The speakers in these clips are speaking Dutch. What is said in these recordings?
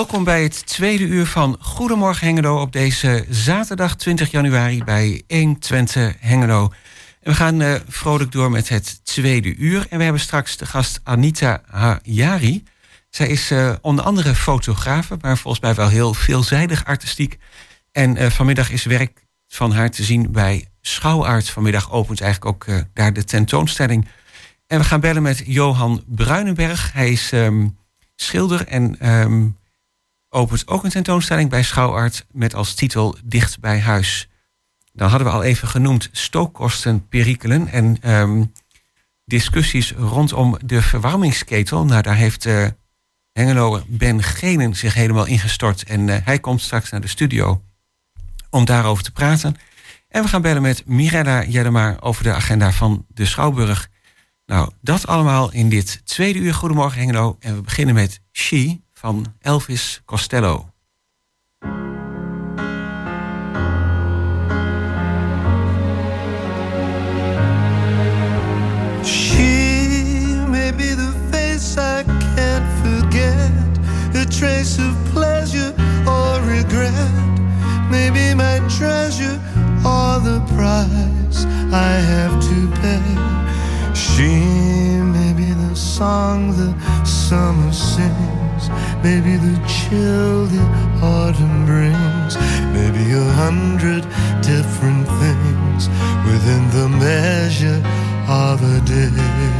welkom bij het tweede uur van Goedemorgen Hengelo op deze zaterdag 20 januari bij 1 Twente Hengelo. En we gaan uh, vrolijk door met het tweede uur. En we hebben straks de gast Anita Hayari. Zij is uh, onder andere fotografe, maar volgens mij wel heel veelzijdig artistiek. En uh, vanmiddag is werk van haar te zien bij Schouwaard. Vanmiddag opent eigenlijk ook daar de tentoonstelling. En we gaan bellen met Johan Bruinenberg. Hij is um, schilder en um, opent ook een tentoonstelling bij Schouwaard met als titel Dicht bij huis. Dan hadden we al even genoemd stookkosten, perikelen en um, discussies rondom de verwarmingsketel. Nou, daar heeft uh, Hengelo Ben Genen zich helemaal ingestort. En uh, hij komt straks naar de studio om daarover te praten. En we gaan bellen met Mirella Jellema over de agenda van de Schouwburg. Nou, dat allemaal in dit tweede uur Goedemorgen Hengelo. En we beginnen met She van Elvis Costello. She may be the face I can't forget, a trace of pleasure or regret, maybe my treasure or the price I have to pay. She may be the song the summer sings, maybe the chill the autumn brings, maybe a hundred different things within the measure of a day.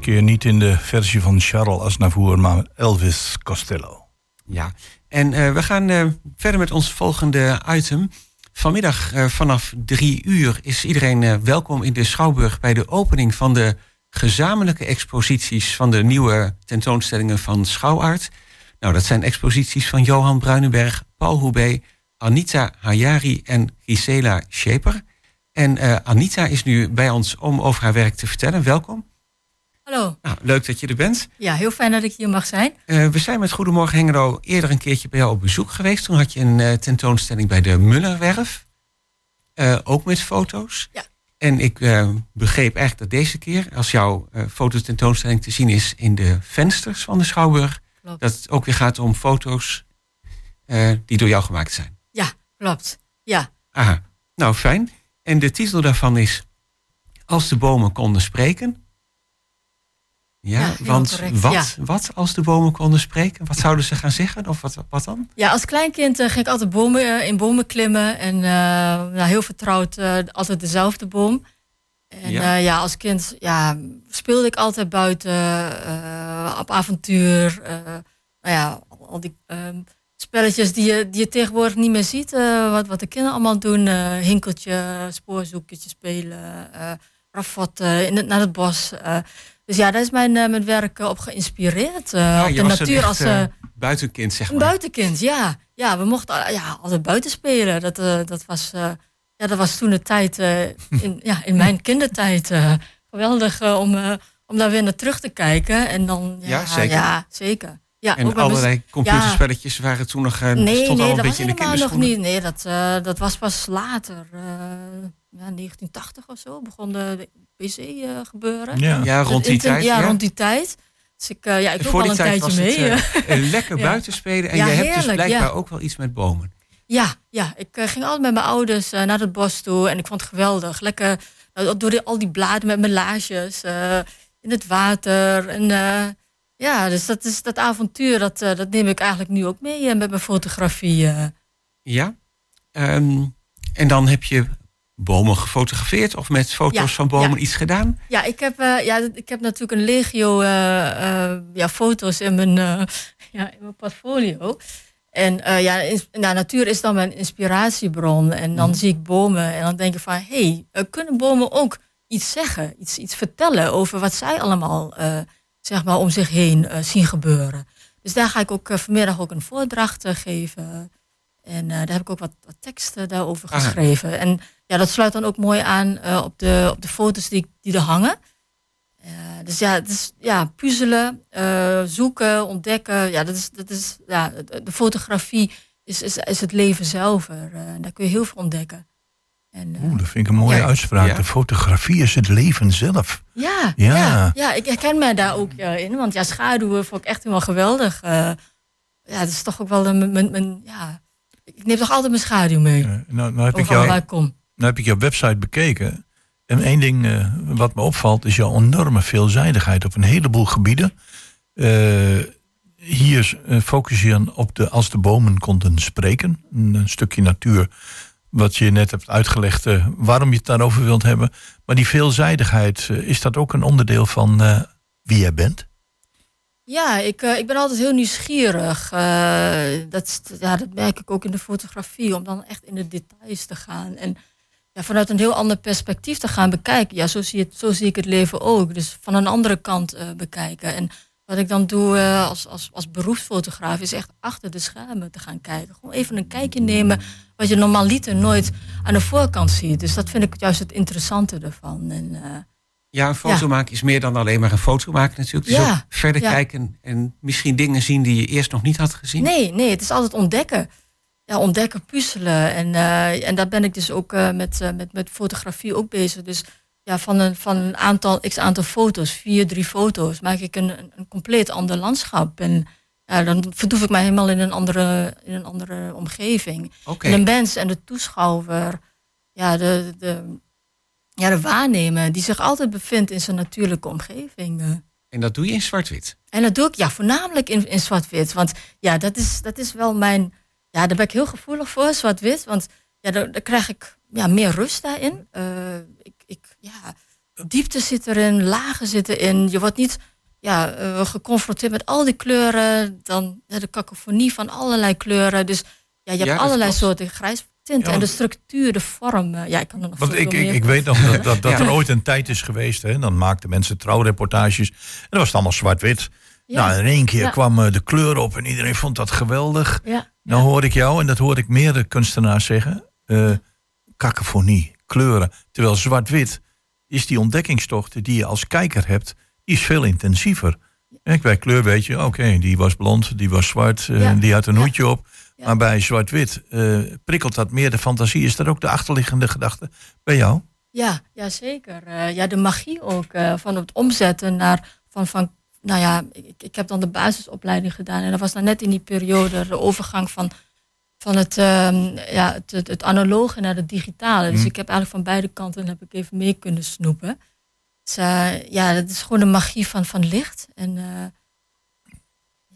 Keer niet in de versie van Charles Aznavour, maar Elvis Costello. Ja, en uh, we gaan uh, verder met ons volgende item. Vanmiddag uh, vanaf drie uur is iedereen welkom in de Schouwburg bij de opening van de gezamenlijke exposities van de nieuwe tentoonstellingen van Schouwaard. Nou, dat zijn exposities van Johan Bruinenberg, Paul Hoebe, Anita Hayari en Gisela Scheper. En Anita is nu bij ons om over haar werk te vertellen. Welkom. Hallo. Nou, leuk dat je er bent. Ja, heel fijn dat ik hier mag zijn. Uh, we zijn met Goedemorgen Hengelo eerder een keertje bij jou op bezoek geweest. Toen had je een uh, tentoonstelling bij de Mullerwerf. Uh, ook met foto's. Ja. En ik begreep eigenlijk dat deze keer, als jouw fototentoonstelling te zien is in de vensters van de Schouwburg, Klopt. dat het ook weer gaat om foto's die door jou gemaakt zijn. Ja, klopt. Ja. Aha, nou fijn. En de titel daarvan is als de bomen konden spreken. Ja, want correct, wat, ja. wat als de bomen konden spreken? Wat zouden ze gaan zeggen? Of wat, wat dan? Ja, als kleinkind eh, ging ik altijd bomen, eh, in bomen klimmen. En nou, heel vertrouwd, altijd dezelfde boom. En Ja. ja, als kind ja, speelde ik altijd buiten, op avontuur. nou ja, al die ehm, spelletjes die je, die je tegenwoordig niet meer ziet. wat, wat de kinderen allemaal doen. hinkeltje, spoorzoekertje spelen, raffotten in het, naar het bos. Dus ja, daar is mijn, eh, mijn werk eh, op geïnspireerd. eh, Ja, op de natuur echt, als... buitenkind, zeg een maar. buitenkind, ja. Ja, we mochten ja, altijd buiten spelen. Dat, dat, was, ja, dat was toen de tijd, in, ja, in mijn kindertijd, geweldig om, om daar weer naar terug te kijken. En dan, ja, Ja, zeker. Ja, zeker. Ja, en allerlei computerspelletjes waren toen nog... eh, Nee, stond nee, al een dat was beetje in de helemaal nog niet. Nee, dat, dat was pas later. ja, 1980 of zo begon de Eh, gebeuren. Ja. Ja, rond Het die tijd. Ja, ja. rond die tijd. Dus ik, eh, ja, ik loop al een tijd tijdje mee. het eh, lekker Ja. buiten spelen. En Ja, je hebt dus blijkbaar ja. ook wel iets met bomen. Ja, ja, ik eh, ging altijd met mijn ouders eh, naar het bos toe en ik vond het geweldig. Lekker eh, door die, al die bladen met mijn laarsjes eh, in het water. En eh, ja, dus dat, is, dat avontuur, dat, eh, dat neem ik eigenlijk nu ook mee met mijn fotografie. Ja. Ehm, en dan heb je bomen gefotografeerd of met foto's Ja, van bomen ja. iets gedaan. Ja, ik heb, eh, ja, ik heb natuurlijk een legio eh, eh, ja, foto's in mijn, ja, in mijn portfolio. En ja, nou, natuur is dan mijn inspiratiebron. En dan zie ik bomen en dan denk ik van... hé, hey, kunnen bomen ook iets zeggen? Iets, iets vertellen over wat zij allemaal zeg maar, om zich heen zien gebeuren. Dus daar ga ik ook vanmiddag ook een voordracht geven. En eh, daar heb ik ook wat, wat teksten daarover Aha. geschreven. En ja, dat sluit dan ook mooi aan eh, op, de, op de foto's die, die er hangen. Eh, dus ja, het is ja, puzzelen, eh, zoeken, ontdekken. Ja, dat is, dat is, ja, de fotografie is, is, is het leven zelf. daar kun je heel veel ontdekken. En, eh, Oeh, dat vind ik een mooie Ja. uitspraak. Ja. De fotografie is het leven zelf. ja, Ja. ja. Ja, ik herken mij daar ook in. Want ja, schaduwen vond ik echt helemaal geweldig. Eh, ja, dat is toch ook wel een, mijn, mijn, mijn- ja, ik neem toch altijd mijn schaduw mee. Eh, nou, nou, heb ik overal jou, waar ik kom. nou heb ik jouw website bekeken. En één ding eh, wat me opvalt is jouw enorme veelzijdigheid op een heleboel gebieden. Eh, hier eh, focus je op de als de bomen konden spreken. Een, stukje natuur wat je net hebt uitgelegd waarom je het daarover wilt hebben. Maar die veelzijdigheid, is dat ook een onderdeel van wie jij bent? Ja, ik, eh, ik ben altijd heel nieuwsgierig. Eh, dat, ja, dat merk ik ook in de fotografie, om dan echt in de details te gaan. En vanuit een heel ander perspectief te gaan bekijken. Ja, zo zie, het, zo zie ik het leven ook. Dus van een andere kant eh, bekijken. En wat ik dan doe als, als, als beroepsfotograaf is echt achter de schermen te gaan kijken. Gewoon even een kijkje nemen wat je normaliter nooit aan de voorkant ziet. Dus dat vind ik juist het interessante ervan. En, Ja, een foto Ja. maken is meer dan alleen maar een foto maken natuurlijk. Dus Ja, ook verder ja. kijken en misschien dingen zien die je eerst nog niet had gezien. Nee, nee, het is altijd ontdekken. Ja, ontdekken, puzzelen. En, eh, en daar ben ik dus ook eh, met, eh, met, met fotografie ook bezig. Dus ja, van een, van een aantal, x aantal foto's, vier, drie foto's, maak ik een, een, compleet ander landschap. En ja, dan verdoef ik mij helemaal in een andere, in een andere omgeving. En de mens en de toeschouwer, ja, de, de, ja, de waarnemer, die zich altijd bevindt in zijn natuurlijke omgeving. En dat doe je in zwart-wit. En dat doe ik ja, voornamelijk in, in zwart-wit. Want ja, dat is, dat is wel mijn. Ja, daar ben ik heel gevoelig voor, zwart-wit. Want ja, daar, daar krijg ik ja, meer rust daarin. Eh, ik, ik, ja, diepte zit erin, lagen zitten in. Je wordt niet ja, eh, geconfronteerd met al die kleuren. Dan ja, de cacophonie van allerlei kleuren. Dus ja, je hebt Ja, allerlei klopt. soorten grijs Ja, en de structuur, de vorm. eh, ja, ik kan er nog Want ik, ik, meer ik weet nog dat, dat, dat Ja. er ooit een tijd is geweest. Hè, dan maakten mensen trouwreportages. En dan was het allemaal zwart-wit. Ja. Nou, in één keer Ja. kwam eh, de kleur op en iedereen vond dat geweldig. Ja, Nou hoor ik jou, en dat hoor ik meerdere kunstenaars zeggen. eh cacophonie, kleuren. Terwijl zwart-wit is die ontdekkingstocht die je als kijker hebt, is veel intensiever. Kijk, bij kleur weet je, oké, die was blond, die was zwart, Ja. die had een Ja. hoedje op. Ja. Maar bij zwart-wit eh, prikkelt dat meer de fantasie. Is dat ook de achterliggende gedachte bij jou? Ja, ja zeker. Eh, ja, de magie ook eh, van het omzetten naar van, van nou ja, ik, ik heb dan de basisopleiding gedaan en dat was dan net in die periode de overgang van van het, ehm, ja, het, het, het analoge naar het digitale. Dus Mhm. ik heb eigenlijk van beide kanten heb ik even mee kunnen snoepen. Dus, ja, dat is gewoon de magie van, van licht. En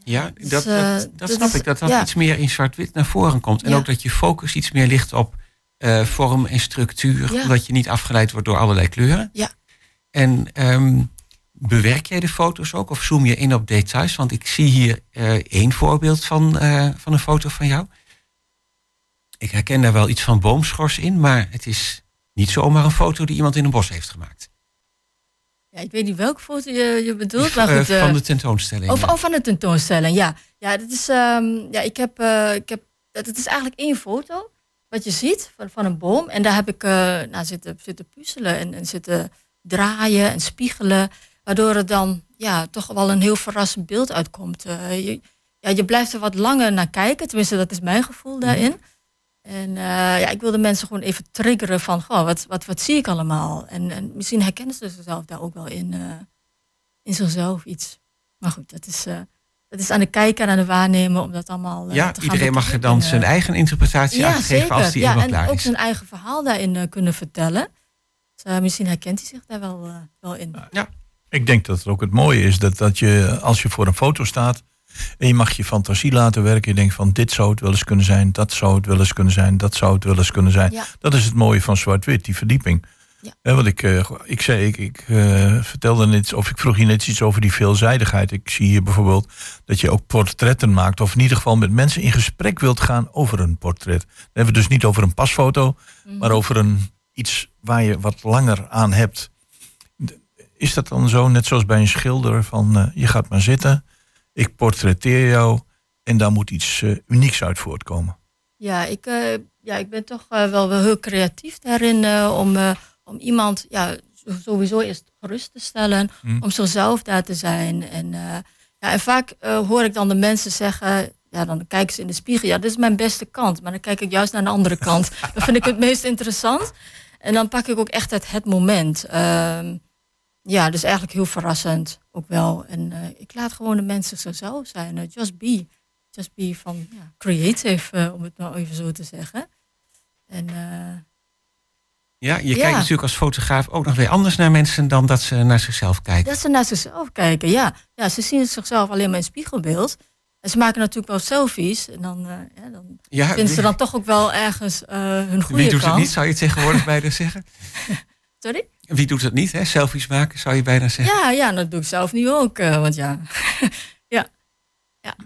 Ja, Dus, dat, eh, dat, dat dat snap is- ik. Dat dat ja. iets meer in zwart-wit naar voren komt. En Ja. ook dat je focus iets meer ligt op eh, vorm en structuur. Ja. Omdat je niet afgeleid wordt door allerlei kleuren. Ja. En ehm, bewerk jij de foto's ook? Of zoom je in op details? Want ik zie hier eh, één voorbeeld van, van een foto van jou. Ik herken daar wel iets van boomschors in. Maar het is niet zomaar een foto die iemand in een bos heeft gemaakt. Ja, ik weet niet welke foto je, je bedoelt. Maar eh, goed, eh, van de tentoonstelling. Of, of van de tentoonstelling, ja. Ja, dat is, ehm, ja ik heb, eh, ik heb, dat, het is eigenlijk één foto wat je ziet van, van een boom. En daar heb ik nou, zitten, zitten puzzelen en, en zitten draaien en spiegelen. Waardoor het dan ja, toch wel een heel verrassend beeld uitkomt. Je, ja, je blijft er wat langer naar kijken. Tenminste, dat is mijn gevoel daarin. En eh, ja, ik wilde mensen gewoon even triggeren van, goh, wat, wat, wat zie ik allemaal? En, en misschien herkennen ze zichzelf daar ook wel in, eh, in zichzelf iets. Maar goed, dat is, eh, dat is aan de kijker en aan de waarnemer om dat allemaal ja, te gaan iedereen mag er dan zijn eigen interpretatie ja, aan geven zeker. als die ja, en klaar ook is. zijn eigen verhaal daarin eh, kunnen vertellen. Dus, eh, misschien herkent hij zich daar wel, wel in. Ik denk dat het ook het mooie is dat, dat je als je voor een foto staat en je mag je fantasie laten werken. Je denkt van dit zou het wel eens kunnen zijn, dat zou het wel eens kunnen zijn, dat zou het wel eens kunnen zijn. Ja. Dat is het mooie van zwart-wit, die verdieping. Ja. Want ik, eh, ik zei, ik, ik eh, vertelde net, of ik vroeg je net iets over die veelzijdigheid. Ik zie hier bijvoorbeeld dat je ook portretten maakt, of in ieder geval met mensen in gesprek wilt gaan over een portret. Dan hebben we dus niet over een pasfoto, Mhm. maar over een, iets waar je wat langer aan hebt. Is dat dan zo, net zoals bij een schilder, van eh, je gaat maar zitten, ik portretteer jou en daar moet iets eh, unieks uit voortkomen. Ja, ik, eh, ja, ik ben toch eh, wel, wel heel creatief daarin om, om iemand ja, sowieso eerst gerust te stellen, Hm. om zichzelf daar te zijn. En, ja, en vaak hoor ik dan de mensen zeggen, ja, dan kijken ze in de spiegel, ja, dit is mijn beste kant. Maar dan kijk ik juist naar de andere kant. dat vind ik het meest interessant. En dan pak ik ook echt het, het moment. Ehm, ja, dus eigenlijk heel verrassend ook wel. En eh, ik laat gewoon de mensen zichzelf zijn. eh, just be. Just be van ja, creative, eh, om het nou even zo te zeggen. En Ja, je Ja. kijkt natuurlijk als fotograaf ook nog weer anders naar mensen dan dat ze naar zichzelf kijken. dat ze naar zichzelf kijken, ja. ja. Ze zien zichzelf alleen maar in spiegelbeeld. En ze maken natuurlijk wel selfies. En dan, ja, dan Ja, vinden ze dan toch ook wel ergens hun goede wie doet kant. het niet, zou je tegenwoordig bijna zeggen? Sorry? Wie doet het niet, hè? Selfies maken, zou je bijna zeggen. Ja, ja, dat doe ik zelf nu ook. eh, want ja,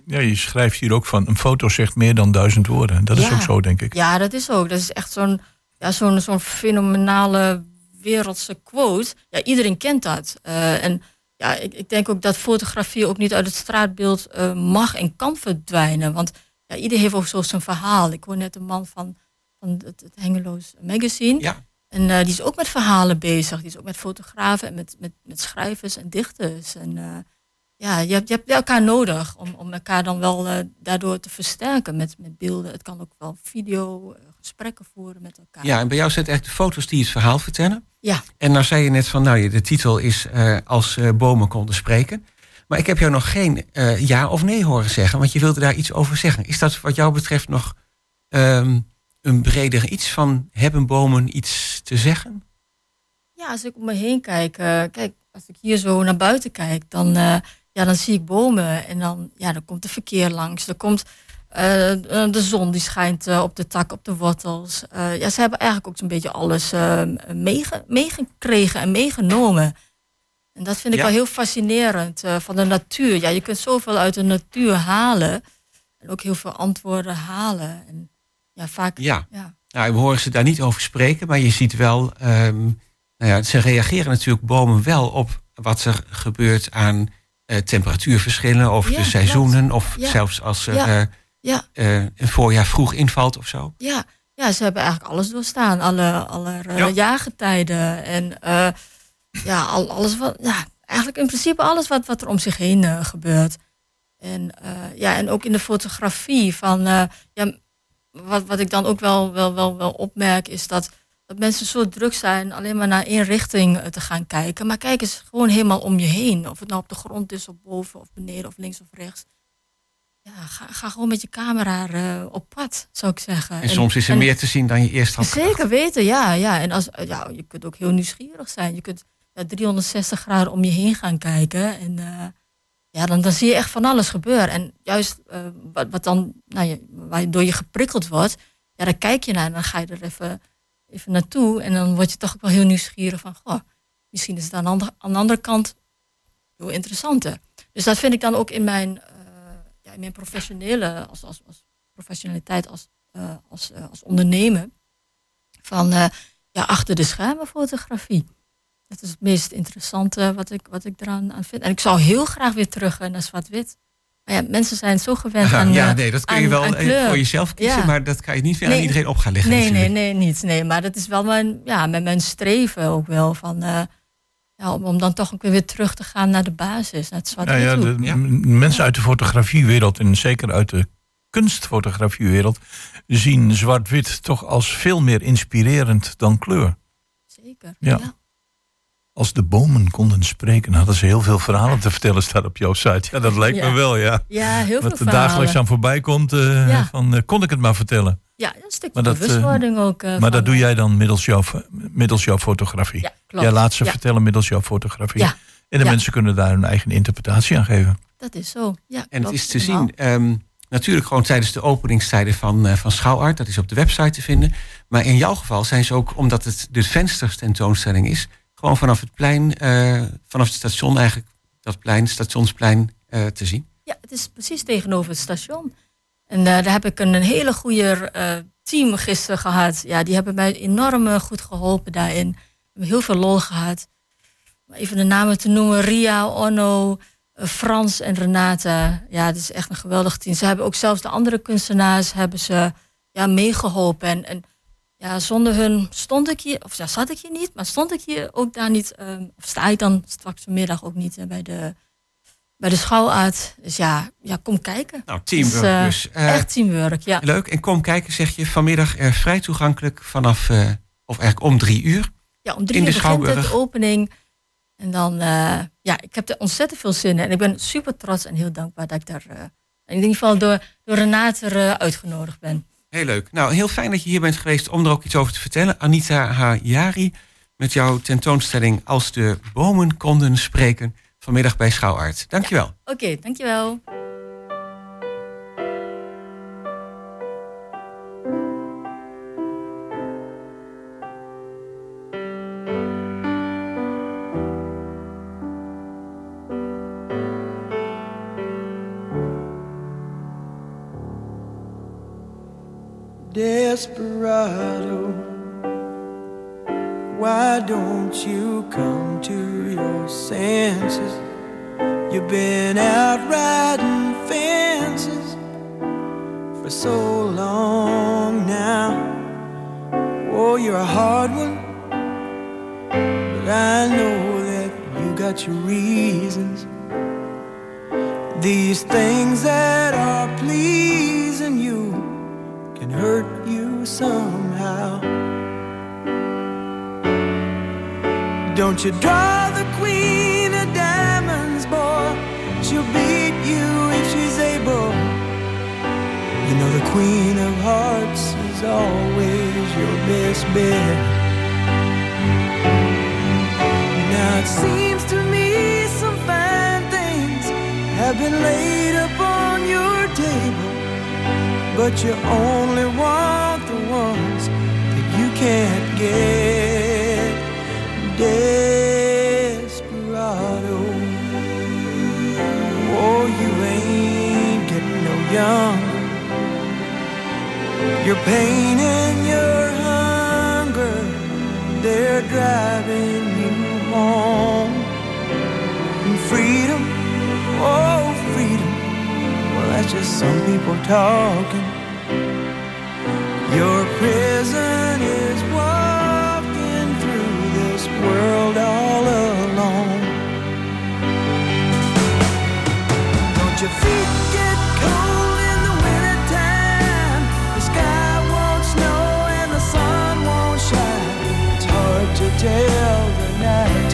Ja, je schrijft hier ook van een foto zegt meer dan duizend woorden. Dat is Ja. ook zo, denk ik. Ja, dat is ook. Dat is echt zo'n ja, zo'n zo'n fenomenale wereldse quote. Ja, iedereen kent dat. Eh, en ja, ik, ik denk ook dat fotografie ook niet uit het straatbeeld eh, mag en kan verdwijnen. Want ja, ieder heeft ook zo zijn verhaal. Ik hoor net een man van, van het, het Hengeloos Magazine. Ja. En eh, die is ook met verhalen bezig. Die is ook met fotografen en met, met, met schrijvers en dichters. En eh, ja, je hebt, je hebt elkaar nodig om, om elkaar dan wel eh, daardoor te versterken met, met beelden. Het kan ook wel video, gesprekken voeren met elkaar. Ja, en bij jou zijn het echt de foto's die het verhaal vertellen. Ja. En nou zei je net van, nou, de titel is Als bomen konden spreken. Maar ik heb jou nog geen ja of nee horen zeggen, want je wilde daar iets over zeggen. Is dat wat jou betreft nog ehm, een breder iets van, hebben bomen iets te zeggen? Ja, als ik om me heen kijk, eh, kijk, als ik hier zo naar buiten kijk, dan, eh, ja, dan zie ik bomen en dan, ja, dan komt er verkeer langs. Er komt eh, de zon die schijnt op de tak, op de wortels. Ja, ze hebben eigenlijk ook zo'n beetje alles meege- meegekregen en meegenomen. En dat vind ik Ja. wel heel fascinerend van de natuur. Ja, je kunt zoveel uit de natuur halen en ook heel veel antwoorden halen. En ja, vaak. Ja. ja. Nou, we horen ze daar niet over spreken, maar je ziet wel, ehm, nou ja, ze reageren natuurlijk bomen wel op wat er gebeurt aan eh, temperatuurverschillen of Ja, de seizoenen, of Ja. zelfs als er Ja. eh, Ja. eh, een voorjaar vroeg invalt of zo. Ja, ja, ze hebben eigenlijk alles doorstaan. Alle, alle Ja. jaargetijden. En ja, al, alles wat. Ja, eigenlijk in principe alles wat, wat er om zich heen gebeurt. En, ja, en ook in de fotografie van. ja, wat, wat ik dan ook wel, wel, wel, wel opmerk, is dat, dat mensen zo druk zijn alleen maar naar één richting eh, te gaan kijken. Maar kijk eens gewoon helemaal om je heen. Of het nou op de grond is, of boven, of beneden, of links of rechts. ja, ga, ga gewoon met je camera eh, op pad, zou ik zeggen. En, soms is er en- meer te zien dan je eerst had gedacht. Zeker weten, ja. ja. En als, ja, je kunt ook heel nieuwsgierig zijn. Je kunt ja, 360 graden om je heen gaan kijken. En eh, ja, dan, dan zie je echt van alles gebeuren. En juist eh, wat, wat dan, nou, je, waardoor je geprikkeld wordt, ja, dan kijk je naar en dan ga je er even, even naartoe. En dan word je toch ook wel heel nieuwsgierig van, goh, misschien is het aan de andere, aan de andere kant heel interessanter. Dus dat vind ik dan ook in mijn, eh, ja, in mijn professionele, als, als, als professionaliteit als, eh, als, als ondernemer van ja, achter de schermen fotografie. Dat is het meest interessante wat ik, wat ik eraan aan vind. En ik zou heel graag weer terug naar zwart-wit. Maar ja, mensen zijn zo gewend aan. ja, eh, nee, dat kun je aan- wel aan eh, voor jezelf kiezen, Ja. maar dat kan je niet weer aan Nee. iedereen op gaan leggen. Nee, nee, natuurlijk. nee, niet. Nee, maar dat is wel mijn, ja, met mijn streven ook wel. Van, eh, ja, om, om dan toch ook weer, weer terug te gaan naar de basis, naar het zwart Nou ja, de Ja. mensen uit de fotografiewereld en zeker uit de kunstfotografiewereld zien zwart-wit toch als veel meer inspirerend dan kleur. Zeker. Ja. Ja. Als de bomen konden spreken, hadden ze heel veel verhalen te vertellen, staat op jouw site. Ja, dat lijkt me wel, ja. Ja, heel veel Wat er dagelijks verhalen. aan voorbij komt, eh, Ja. van eh, kon ik het maar vertellen. Ja, een stukje Maar dat, eh, bewustwording ook. eh, Maar dat doe jij dan middels jouw, middels jouw fotografie. Ja, klopt. Jij laat ze Ja. vertellen middels jouw fotografie. Ja. En de Ja. mensen kunnen daar hun eigen interpretatie aan geven. Dat is zo. Ja, En het is te zien, ehm, natuurlijk gewoon tijdens de openingstijden van, eh van Schouwart. Dat is op de website te vinden. Maar in jouw geval zijn ze ook, omdat het de vensters tentoonstelling is... gewoon vanaf het plein, eh, vanaf het station eigenlijk, dat plein, stationsplein, eh, te zien. Ja, het is precies tegenover het station. En eh, daar heb ik een, hele goede team gisteren gehad. Ja, die hebben mij enorm goed geholpen daarin. Heel veel lol gehad. Even de namen te noemen. Ria, Onno, Frans en Renata. Ja, het is echt een geweldig team. Ze hebben ook zelfs de andere kunstenaars hebben ze, ja, meegeholpen. En, en ja, zonder hun stond ik hier, of ja, zat ik hier niet, maar stond ik hier ook daar niet. ehm, of sta ik dan straks vanmiddag ook niet eh, bij de, bij de schouwarts. Dus ja, ja, kom kijken. Nou, teamwork Dus, eh, dus. Eh, Echt teamwork, ja. Leuk. En kom kijken, zeg je, vanmiddag eh, vrij toegankelijk vanaf, of eigenlijk om drie uur. Ja, om drie in uur de begint het, de opening. En dan, ja, ik heb er ontzettend veel zin in. En ik ben super trots en heel dankbaar dat ik daar in ieder geval door, door Renate uitgenodigd ben. Heel leuk. Nou, heel fijn dat je hier bent geweest om er ook iets over te vertellen. Anita Hayari, met jouw tentoonstelling Als de bomen konden spreken, vanmiddag bij Schouwart. Dankjewel. Oké, dankjewel. Desperado, why don't you come to your senses? You've been out riding fences for so long now. Oh, you're a hard one, but I know that you got your reasons. These things that are pleasing somehow. Don't you draw the queen of diamonds, boy? She'll beat you if she's able. You know the queen of hearts is always your best bet. Now it seems to me some fine things have been laid upon your table, but you only want ones that you can't get. Desperado, oh, you ain't getting no younger. Your pain and your hunger, they're driving you home. And freedom, oh, freedom, well, that's just some people talking. till the night.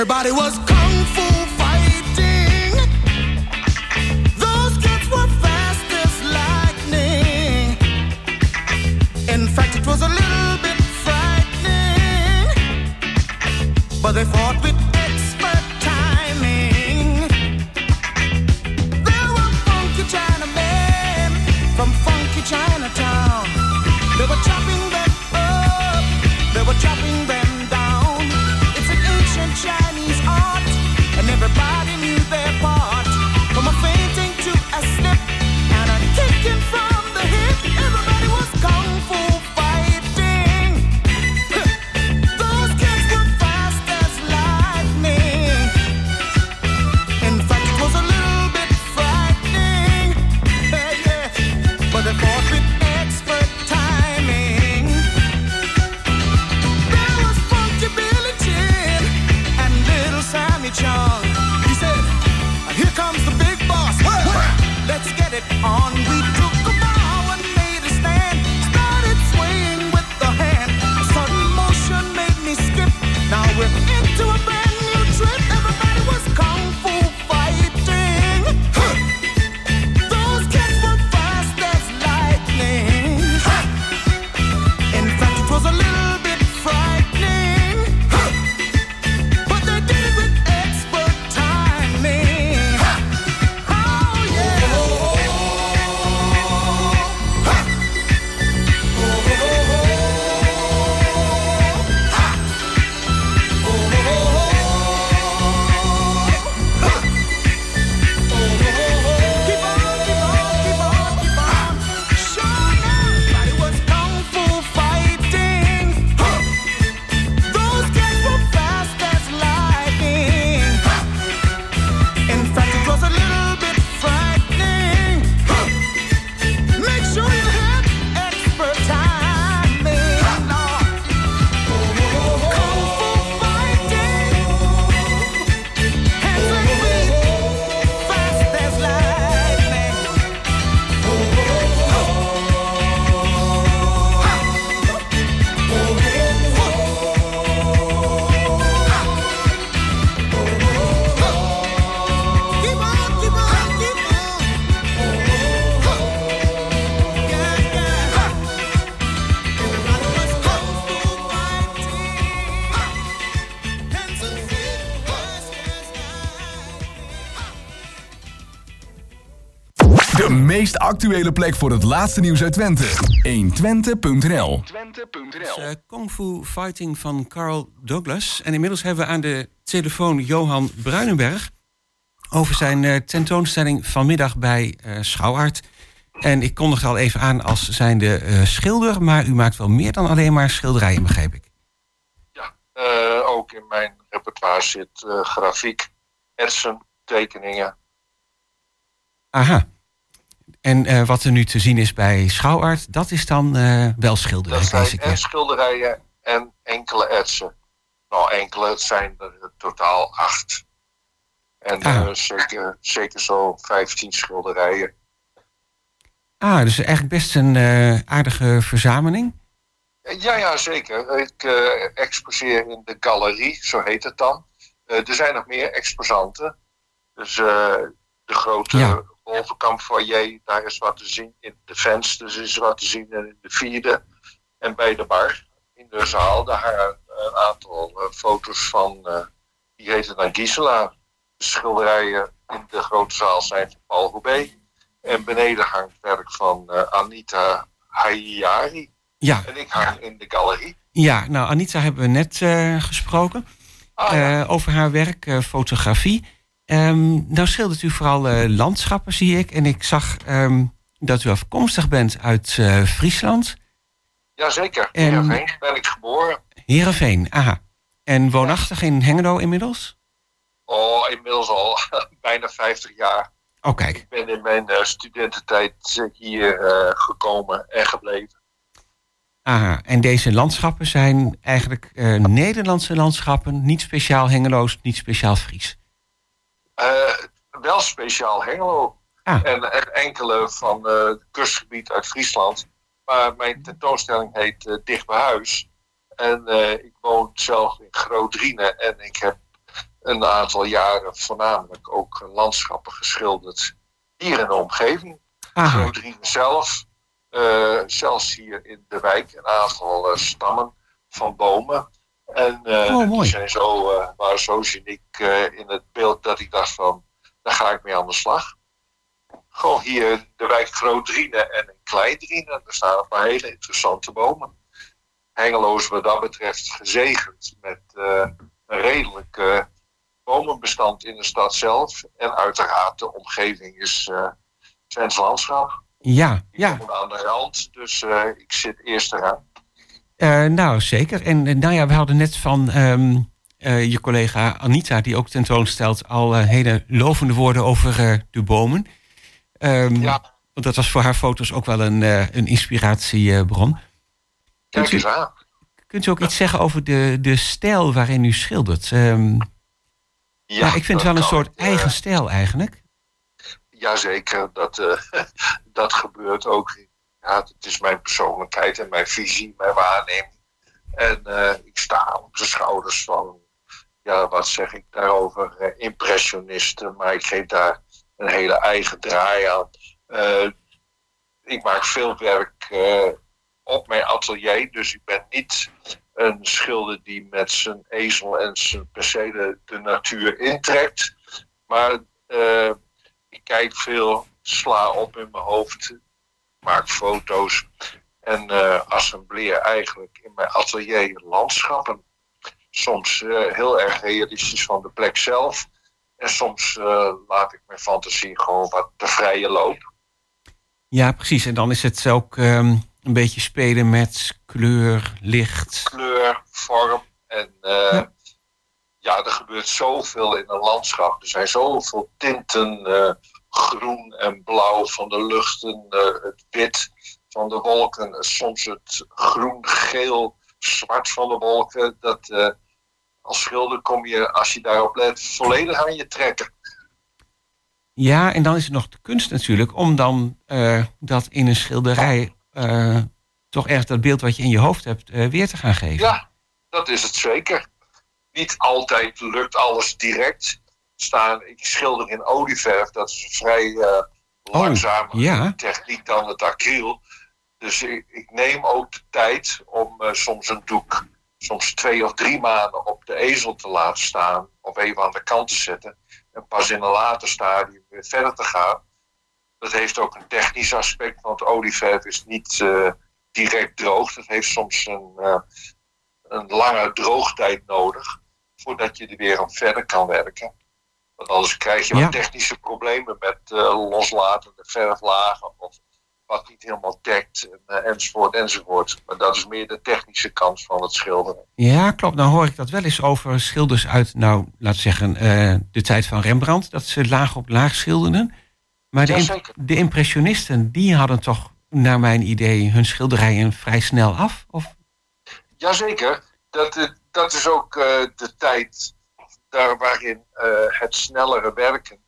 Everybody was kung fu fighting. Those kids were fast as lightning. In fact, it was a little bit frightening. But they fought actuele plek voor het laatste nieuws uit Twente. 120.nl uh, Kung Fu Fighting van Carl Douglas. En inmiddels hebben we aan de telefoon Johan Bruinenberg... over zijn eh, tentoonstelling vanmiddag bij eh Schouwart. En ik kondigde al even aan als zijnde eh schilder... maar u maakt wel meer dan alleen maar schilderijen, begreep ik. Ja, eh, ook in mijn repertoire zit eh, grafiek, etsen, tekeningen. Aha. En eh, wat er nu te zien is bij Schouwart... dat is dan eh, wel schilderij Dat zijn en schilderijen en enkele etsen. Nou, enkele, het zijn er totaal acht. En Ah. eh, zeker, zeker zo 15 schilderijen. Ah, dus eigenlijk best een aardige verzameling. Ja, ja, zeker. Ik exposeer in de galerie, zo heet het dan. Er zijn nog meer exposanten. Dus de grote Ja. Wolvenkamp foyer, daar is wat te zien. In de vensters is wat te zien en in de vierde. En bij de bar, in de zaal, daar hangen een aantal eh, foto's van, eh, die heten dan Gisela. De schilderijen in de grote zaal zijn van Paul Roubaix. En beneden hangt werk van eh, Anita Hayari. Ja, En ik hang in de galerie. ja, nou Anita hebben we net gesproken Ah, ja. over haar werk, fotografie. Ehm, nou schildert u vooral eh, landschappen, zie ik. En ik zag ehm, dat u afkomstig bent uit eh, Friesland. Jazeker, En- in Heerenveen ben ik geboren. Heerenveen, aha. En woonachtig in Hengelo inmiddels? Oh, inmiddels al bijna 50 jaar. Oh, kijk. Ik ben in mijn eh, studententijd hier gekomen en gebleven. Aha. En deze landschappen zijn eigenlijk Nederlandse landschappen. Niet speciaal Hengeloos, niet speciaal Fries. Eh, wel speciaal Hengelo. Ah. En, en enkele van eh, het kustgebied uit Friesland. Maar mijn tentoonstelling heet eh, Dicht bij Huis. En ik woon zelf in Groot-Drienen. En ik heb een aantal jaren voornamelijk ook landschappen geschilderd. Hier in de omgeving. Groot-Drienen zelf. zelfs hier in de wijk een aantal stammen van bomen. En eh, Oh, die zijn zo, eh, waren zo geniek eh, in het beeld dat ik dacht van, daar ga ik mee aan de slag. Gewoon hier de wijk Groot-Drienen en Klein-Drienen. Er staan een paar hele interessante bomen. Hengelo is wat dat betreft gezegend met een redelijk bomenbestand in de stad zelf. En uiteraard de omgeving is eh Twents landschap. Ja, Ik ja. woon aan de rand, dus ik zit eerst eraan. Eh, nou, zeker. En eh, nou ja, we hadden net van ehm, eh, je collega Anita, die ook tentoonstelt, al hele lovende woorden over de bomen. Ehm, Ja. Want dat was voor haar foto's ook wel een, een inspiratiebron. Kijk Kunt eens u, aan. kunt u ook iets zeggen over de, de stijl waarin u schildert? Ehm Ja, nou, ik vind het wel een soort eigen stijl eigenlijk. Jazeker, dat, dat gebeurt ook. Ja, het is mijn persoonlijkheid en mijn visie, mijn waarneming. En eh, ik sta op de schouders van, ja, wat zeg ik daarover, eh, impressionisten. Maar ik geef daar een hele eigen draai aan. Eh, ik maak veel werk op mijn atelier, dus ik ben niet een schilder die met zijn ezel en zijn percelen de natuur intrekt. Maar ik kijk veel, sla op in mijn hoofd, maak foto's en eh assembleer eigenlijk in mijn atelier landschappen. Soms eh, heel erg realistisch van de plek zelf. En soms eh, laat ik mijn fantasie gewoon wat te vrije loop. Ja, precies. En dan is het ook ehm, een beetje spelen met kleur, licht. Kleur, vorm en Ja. ja. er gebeurt zoveel in een landschap. Er zijn zoveel tinten, groen en blauw van de luchten, eh, het wit van de wolken, soms het groen, geel, zwart van de wolken. Dat eh, als schilder kom je, als je daarop let, volledig aan je trekken. Ja, en dan is het nog de kunst natuurlijk om dan eh, dat in een schilderij toch erg dat beeld wat je in je hoofd hebt weer te gaan geven. Ja, dat is het zeker. Niet altijd lukt alles direct. Staan, ik schilder in olieverf, dat is een vrij eh langzame ja. techniek dan het acryl. Dus ik, ik neem ook de tijd om eh, soms een doek, soms twee of drie maanden op de ezel te laten staan. Of even aan de kant te zetten. En pas in een later stadium weer verder te gaan. Dat heeft ook een technisch aspect, want olieverf is niet eh, direct droog. Dat heeft soms een, eh, een lange droogtijd nodig voordat je er weer aan verder kan werken. Want anders krijg je Ja. wat technische problemen met eh, loslatende verflagen of wat niet helemaal dekt en, eh, enzovoort enzovoort. Maar dat is meer de technische kant van het schilderen. Ja, klopt. Nou hoor ik dat wel eens over schilders uit, nou, laten we zeggen, eh, de tijd van Rembrandt. Dat ze laag op laag schilderden. Maar de, imp- de impressionisten, die hadden toch, naar mijn idee, hun schilderijen vrij snel af? Of? Jazeker, dat, dat is ook de tijd daar waarin eh, het snellere werken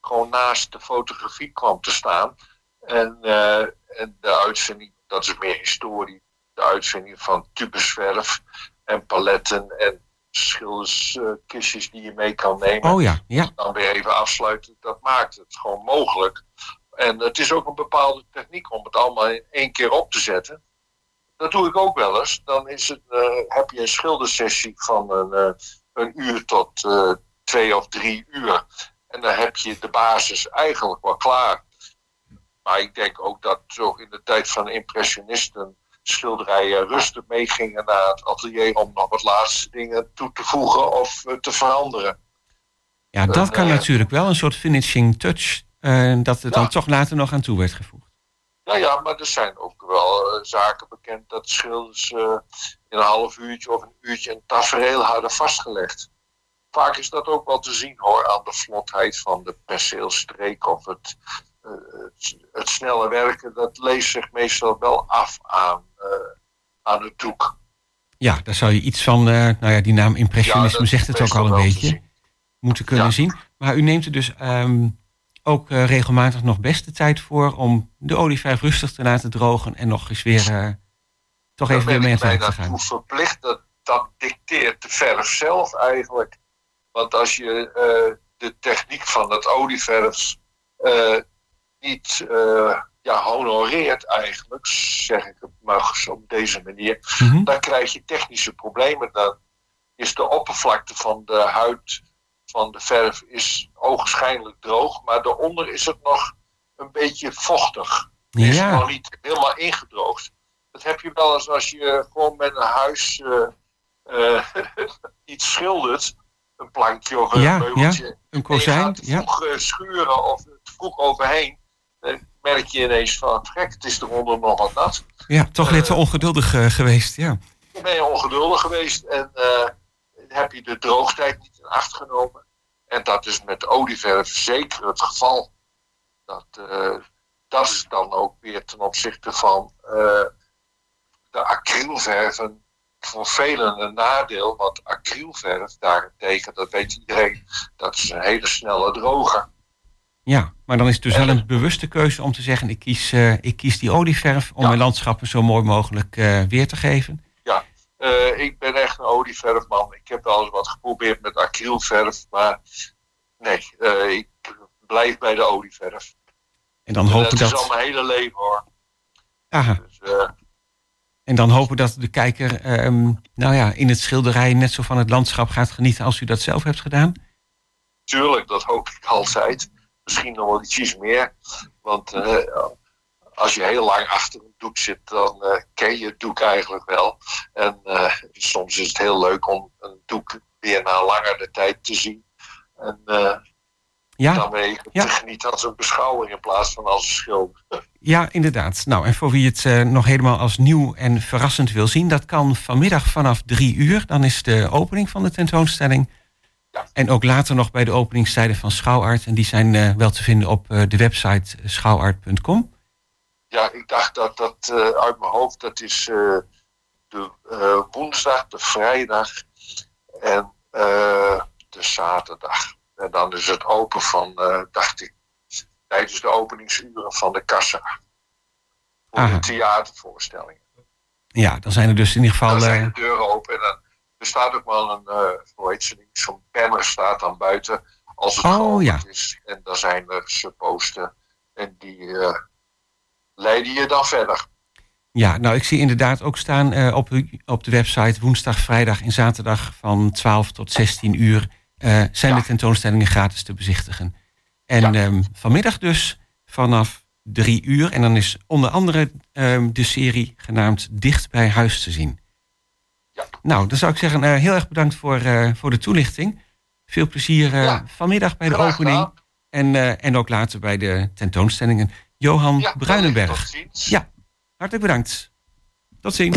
gewoon naast de fotografie kwam te staan. En, eh, en de uitvinding, dat is meer historie, de uitvinding van tubesverf en paletten en schilderskistjes die je mee kan nemen. Oh ja, ja. dan weer even afsluiten. Dat maakt het gewoon mogelijk. En het is ook een bepaalde techniek om het allemaal in één keer op te zetten. Dat doe ik ook wel eens. Dan is het, eh, heb je een schildersessie van een, eh, een uur tot eh, twee of drie uur. En dan heb je de basis eigenlijk wel klaar. Maar ik denk ook dat zo in de tijd van impressionisten schilderijen rustig meegingen naar het atelier om nog wat laatste dingen toe te voegen of eh, te veranderen. Ja, dat kan eh, natuurlijk wel een soort finishing touch. dat het dan toch later nog aan toe werd gevoegd. Ja, ja, maar er zijn ook wel eh, zaken bekend dat schilders eh, in een half uurtje of een uurtje een tafereel hadden vastgelegd. Vaak is dat ook wel te zien hoor, aan de vlotheid van de perceelstreek of het, eh, het, het snelle werken. Dat leest zich meestal wel af aan, aan het doek. Ja, daar zou je iets van, nou ja, die naam impressionisme zegt het ook al een beetje, moeten kunnen Ja. zien. Maar u neemt er dus ehm, ook eh, regelmatig nog best de tijd voor om de olieverf rustig te laten drogen en nog eens weer eh, toch even weer mee aan het te gaan. toe verplicht. Dat, dat dicteert de verf zelf eigenlijk. Want als je eh, de techniek van het olieverf niet ja, honoreert eigenlijk, zeg ik het maar op deze manier, Mhm. dan krijg je technische problemen. Dan is de oppervlakte van de huid van de verf is ogenschijnlijk droog, maar daaronder is het nog een beetje vochtig. Die is Ja. nog niet helemaal ingedroogd. Dat heb je wel eens als je gewoon met een huis eh, eh, iets schildert. Een plankje of een Ja, meubeltje. Een En je kozijn, gaat te ja. vroeg eh, schuren of te vroeg overheen. Dan merk je ineens van, gek, het is eronder nog wat nat. ja, toch net te ongeduldig geweest, ja. Ben je ongeduldig geweest en heb je de droogtijd niet acht genomen. En dat is met olieverf zeker het geval. Dat, eh, dat is dan ook weer ten opzichte van eh, de acrylverven voor velen een nadeel. Want acrylverf daarentegen, dat weet iedereen, dat is een hele snelle droger. Ja, maar dan is het dus wel een bewuste keuze om te zeggen... ik kies, eh, ik kies die olieverf om Ja. mijn landschappen zo mooi mogelijk weer te geven. Eh, ik ben echt een olieverfman. Ik heb wel eens wat geprobeerd met acrylverf, maar nee, eh, ik blijf bij de olieverf. En dan En hopen dat is al dat... mijn hele leven hoor. Aha, Dus, eh, en dan hopen dat de kijker ehm, nou ja, in het schilderij net zo van het landschap gaat genieten... als u dat zelf hebt gedaan. tuurlijk, dat hoop ik altijd. Misschien nog wel ietsjes meer. Want als je heel lang achter een doek zit, dan eh, ken je het doek eigenlijk wel. En eh, soms is het heel leuk om een doek weer na langere tijd te zien. En eh, Ja, weer ja. te genieten als een beschouwing in plaats van als een schilder. ja, inderdaad. Nou, en voor wie het nog helemaal als nieuw en verrassend wil zien... dat kan vanmiddag vanaf drie uur. Dan is de opening van de tentoonstelling. Ja. En ook later nog bij de openingstijden van Schouwart. En die zijn wel te vinden op de website schouwart.com. Ja, ik dacht dat dat eh, uit mijn hoofd, dat is eh, de eh, woensdag, de vrijdag en eh, de zaterdag. En dan is het open van, dacht ik, tijdens de openingsuren van de kassa. Voor Aha. de theatervoorstellingen. Ja, dan zijn er dus in ieder geval... Dan zijn de deuren open en dan, er staat ook wel een, hoe heet ze, zo'n banner staat dan buiten als het Oh, ja. is. En dan zijn er supposten en die leiden je dan verder. Ja, nou, ik zie inderdaad ook staan eh, op, op de website woensdag, vrijdag en zaterdag van 12 tot 16 uur eh, zijn Ja. de tentoonstellingen gratis te bezichtigen. En Ja. ehm, vanmiddag dus vanaf 3 uur. En dan is onder andere ehm, de serie genaamd Dicht bij Huis te zien. Ja. Nou, dan zou ik zeggen, eh, heel erg bedankt voor, voor de toelichting. Veel plezier vanmiddag bij de Graag opening. gedaan. En, en ook later bij de tentoonstellingen. Johan Ja, Bruinenberg. Ja, hartelijk bedankt. Tot ziens.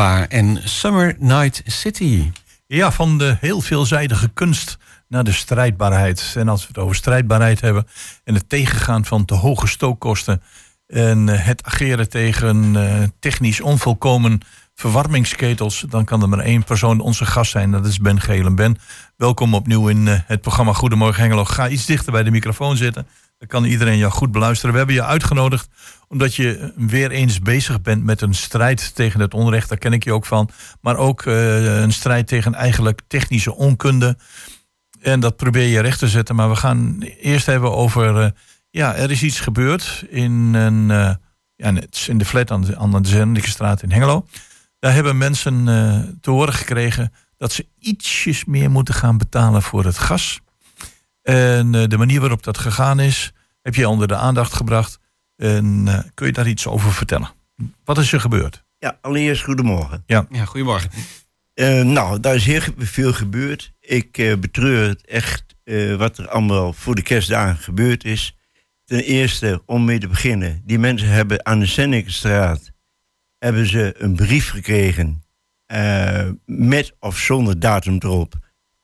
En Summer Night City. Ja, van de heel veelzijdige kunst naar de strijdbaarheid. En als we het over strijdbaarheid hebben en het tegengaan van te hoge stookkosten en eh, het ageren tegen eh, technisch onvolkomen verwarmingsketels, dan kan er maar één persoon onze gast zijn. Dat is Ben Gelen. Ben, welkom opnieuw in eh, het programma Goedemorgen Hengelo. Ga iets dichter bij de microfoon zitten. Dan kan iedereen jou goed beluisteren. We hebben je uitgenodigd omdat je weer eens bezig bent met een strijd tegen het onrecht. Daar ken ik je ook van. Maar ook eh, een strijd tegen eigenlijk technische onkunde. En dat probeer je recht te zetten. Maar we gaan eerst hebben over... eh, ja, er is iets gebeurd in, een, eh, ja, in de flat aan de, aan Zernikestraat in Hengelo. Daar hebben mensen te horen gekregen dat ze ietsjes meer moeten gaan betalen voor het gas. En de manier waarop dat gegaan is, heb je onder de aandacht gebracht. En eh, kun je daar iets over vertellen? Wat is er gebeurd? Ja, allereerst goedemorgen. Ja, goedemorgen. Eh, nou, daar is heel veel gebeurd. Ik eh, betreur het echt eh, wat er allemaal voor de kerstdagen gebeurd is. Ten eerste, om mee te beginnen, die mensen hebben aan de Sennekenstraat hebben ze een brief gekregen eh, met of zonder datum erop.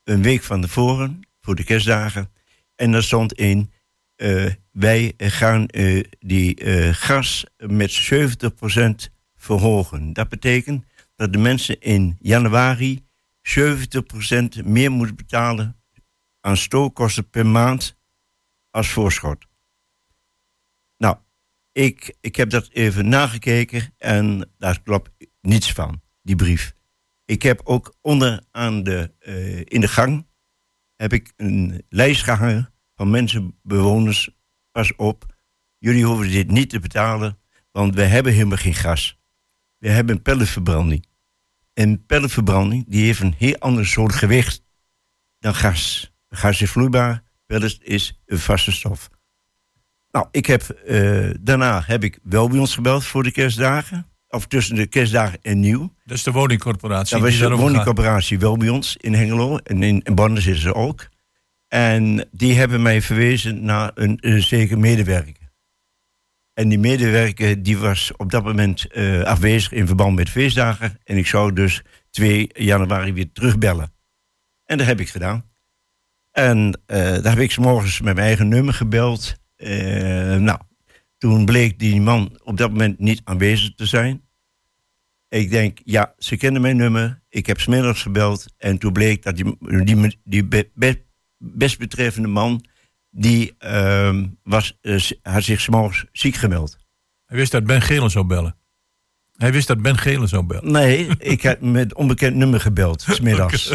Een week van tevoren, voor de kerstdagen. En daar stond in, eh, wij gaan eh, die eh, gas met 70% verhogen. Dat betekent dat de mensen in januari 70% meer moeten betalen aan stookkosten per maand als voorschot. Nou, ik, ik heb dat even nagekeken en daar klopt niets van, die brief. Ik heb ook onder aan de, eh, in de gang heb ik een lijst gehangen van mensen, bewoners, pas op, jullie hoeven dit niet te betalen, want we hebben helemaal geen gas. We hebben een pelletverbranding. En pelletverbranding die heeft een heel ander soort gewicht dan gas. Gas is vloeibaar, pellet is een vaste stof. Nou, ik heb, eh, daarna heb ik wel bij ons gebeld voor de kerstdagen. Of tussen de kerstdagen en nieuw. Dat is de woningcorporatie. Dat was de woningcorporatie wel bij ons in Hengelo. En in, in Barnes zitten ze ook. En die hebben mij verwezen naar een, zeker medewerker. En die medewerker die was op dat moment eh, afwezig in verband met feestdagen. En ik zou dus 2 januari weer terugbellen. En dat heb ik gedaan. En eh, daar heb ik 's morgens met mijn eigen nummer gebeld. Eh, nou, toen bleek die man op dat moment niet aanwezig te zijn. Ik denk, ja, ze kennen mijn nummer. Ik heb smiddags gebeld. En toen bleek dat die, die, die be- be- best betreffende man... die ehm, was, eh, had zich 's morgens ziek gemeld. Hij wist dat Ben Gelen zou bellen. Hij wist dat Ben Gelen zou bellen. Nee, ik heb met onbekend nummer gebeld, smiddags.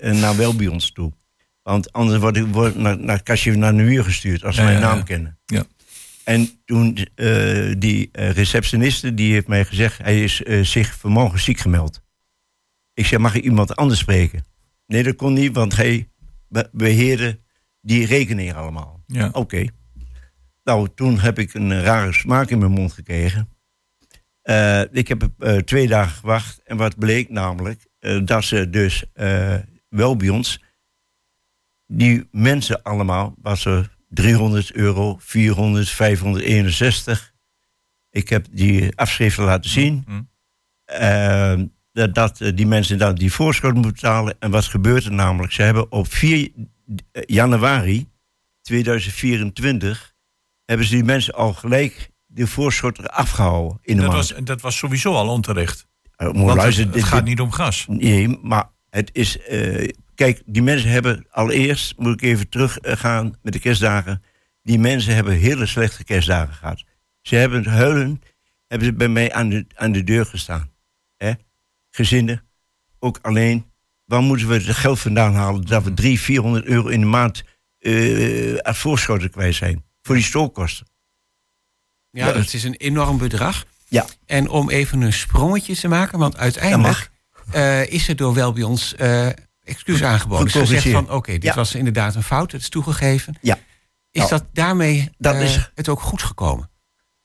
En nou wel bij ons toe. Want anders word ik word naar, naar kastje naar de gestuurd als ze Ja, mijn ja, naam ja. kennen. Ja. En toen eh, die eh, receptioniste, die heeft mij gezegd, hij is zich vanmorgen ziek gemeld. Ik zeg, mag ik iemand anders spreken? Nee, dat kon niet, want hij be- beheerde die rekening allemaal. Ja. Oké. Nou, toen heb ik een rare smaak in mijn mond gekregen. Eh, ik heb eh, twee dagen gewacht. En wat bleek namelijk, eh, dat ze dus wel bij ons, die mensen allemaal, was er 300 euro, 400, 561. Ik heb die afschriften laten zien. Hm. Eh, dat, dat eh, die mensen dan die voorschot moeten betalen. En wat gebeurt er namelijk? Ze hebben op 4 januari 2024 hebben ze die mensen al gelijk de voorschot eraf gehouden in de Dat maand. was, dat was sowieso al onterecht. Eh, Want het, luisteren, het dit- gaat niet om gas. Nee, maar het is. eh, kijk, die mensen hebben allereerst, moet ik even teruggaan met de kerstdagen. Die mensen hebben hele slechte kerstdagen gehad. Ze hebben huilen, hebben ze bij mij aan de, aan de deur gestaan. Gezinnen, ook alleen. Waar moeten we het geld vandaan halen dat we 300, 400 euro in de maand eh aan voorschoten kwijt zijn? Voor die stookkosten. Ja, Ja. dat is een enorm bedrag. Ja. En om even een sprongetje te maken, want uiteindelijk eh, is er door wel bij ons eh excuus aangeboden. Dus gezegd Gecorrigeerd. van, oké, dit Ja. was inderdaad een fout, het is toegegeven. Ja. Is Nou, dat daarmee dat is- het ook goed gekomen?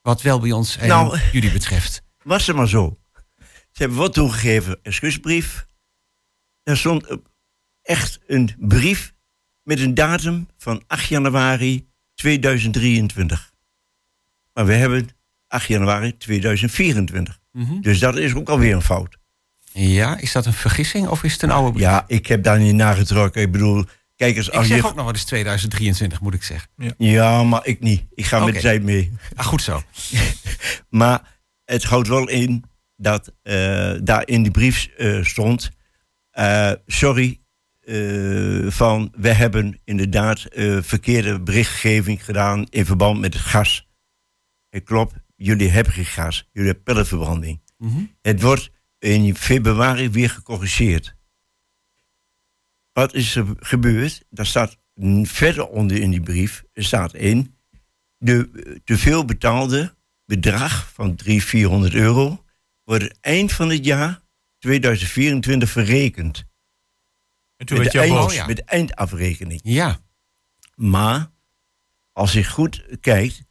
Wat wel bij ons en Nou, jullie betreft. was het maar zo. Ze hebben wat toegegeven, excuusbrief. Daar stond echt een brief met een datum van 8 januari 2023. Maar we hebben 8 januari 2024. Mhm. Dus dat is ook alweer een fout. Ja, is dat een vergissing of is het een oude brief? Ja, ik heb daar niet nagetrokken. Ik bedoel, kijk eens, Ik als zeg je... ook nog wel eens 2023, moet ik zeggen. Ja, maar ik niet. Ik ga met tijd mee. Ah, goed zo. Maar het houdt wel in dat eh, daar in die brief eh, stond... eh, sorry, van we hebben inderdaad verkeerde berichtgeving gedaan... in verband met het gas. Het klopt, jullie hebben geen gas. Jullie hebben pelletverbranding. Mhm. Het wordt in februari weer gecorrigeerd. Wat is er gebeurd? Daar staat verder onder in die brief, staat in... de te veel betaalde bedrag van 300, 400 euro... wordt eind van het jaar 2024 verrekend. En toen Met werd de, eind- ja. met de eindafrekening. Ja, Maar als je goed kijkt,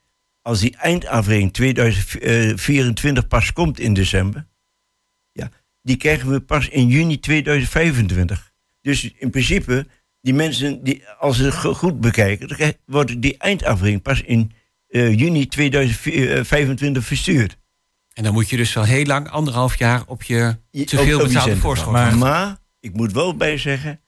als die eindafrekening 2024 pas komt in december, ja, die krijgen we pas in juni 2025. Dus in principe, die mensen, die, als ze het go- goed bekijken, dan wordt die eindafrekening pas in eh, juni 2025 verstuurd. En dan moet je dus wel heel lang, anderhalf jaar, op je te veel betaalde voorschot. Maar- Maar ik moet wel bij zeggen,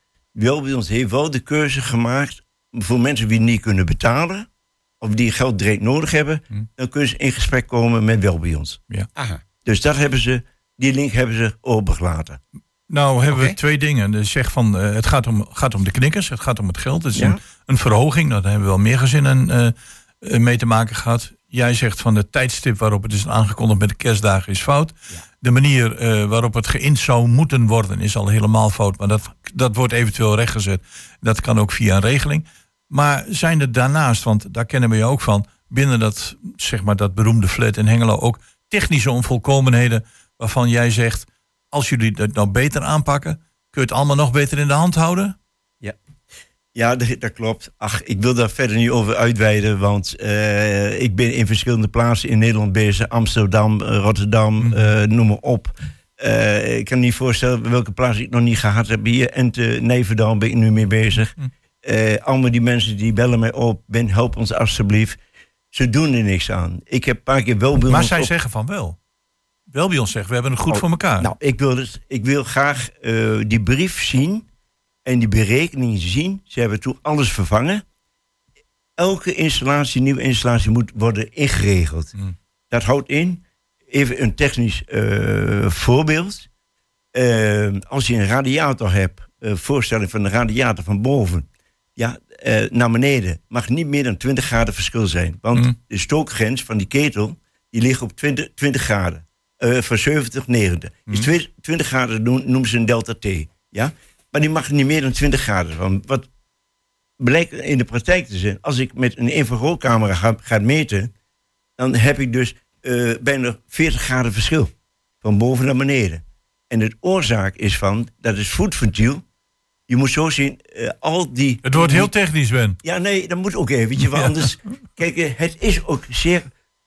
ons heeft wel de keuze gemaakt voor mensen die niet kunnen betalen of die geld direct nodig hebben, Hm. dan kunnen ze in gesprek komen met wel bij ons. Aha. Dus dat hebben ze, die link hebben ze opengelaten. Nou hebben we twee dingen. Dus zeg van, eh, het gaat om, gaat om de knikkers, het gaat om het geld. Het is Ja. een, een verhoging, daar hebben we wel meer gezinnen eh, eh, mee te maken gehad. Jij zegt van de tijdstip waarop het is aangekondigd met de kerstdagen is fout. De manier eh, waarop het geïnd zou moeten worden is al helemaal fout. Maar dat, dat wordt eventueel rechtgezet. Dat kan ook via een regeling. Maar zijn er daarnaast, want daar kennen we je ook van... binnen dat, zeg maar, dat beroemde flat in Hengelo ook technische onvolkomenheden... waarvan jij zegt, als jullie het nou beter aanpakken... kun je het allemaal nog beter in de hand houden? Ja, dat, dat klopt. Ach, ik wil daar verder niet over uitweiden, want eh, ik ben in verschillende plaatsen in Nederland bezig. Amsterdam, eh, Rotterdam, eh, noem maar op. Ik kan me niet voorstellen welke plaats ik nog niet gehad heb. Hier, Ente, Nijverdal ben ik nu mee bezig. Eh, allemaal die mensen die bellen mij op. Ben, help ons alstublieft. Ze doen er niks aan. Ik heb een paar keer wel bij Maar zij op- zeggen van wel. Wel bij ons zeggen, we hebben het goed Oh, voor elkaar. Nou, ik wil, het, ik wil graag die brief zien en die berekeningen zien. Ze hebben toen alles vervangen. Elke installatie, nieuwe installatie, moet worden ingeregeld. Hmm. Dat houdt in, even een technisch eh, voorbeeld. Eh, als je een radiator hebt, eh, voorstelling van de radiator van boven, ja, naar beneden, mag niet meer dan 20 graden verschil zijn. Want Hmm. de stookgrens van die ketel, die ligt op 20, 20 graden. Van 70, 90. Dus 20, 20 graden noemen ze een delta T. Ja? Maar die mag niet meer dan 20 graden. Want wat blijkt in de praktijk te zijn, als ik met een infraroodcamera ga, ga meten, dan heb ik dus eh, bijna 40 graden verschil. Van boven naar beneden. En de oorzaak is van, dat is voetventiel. Je moet zo zien, eh, al die... het wordt die- heel technisch, Ben. ja, nee, dat moet ook eventjes. Want anders, kijk, eh, het is ook zeer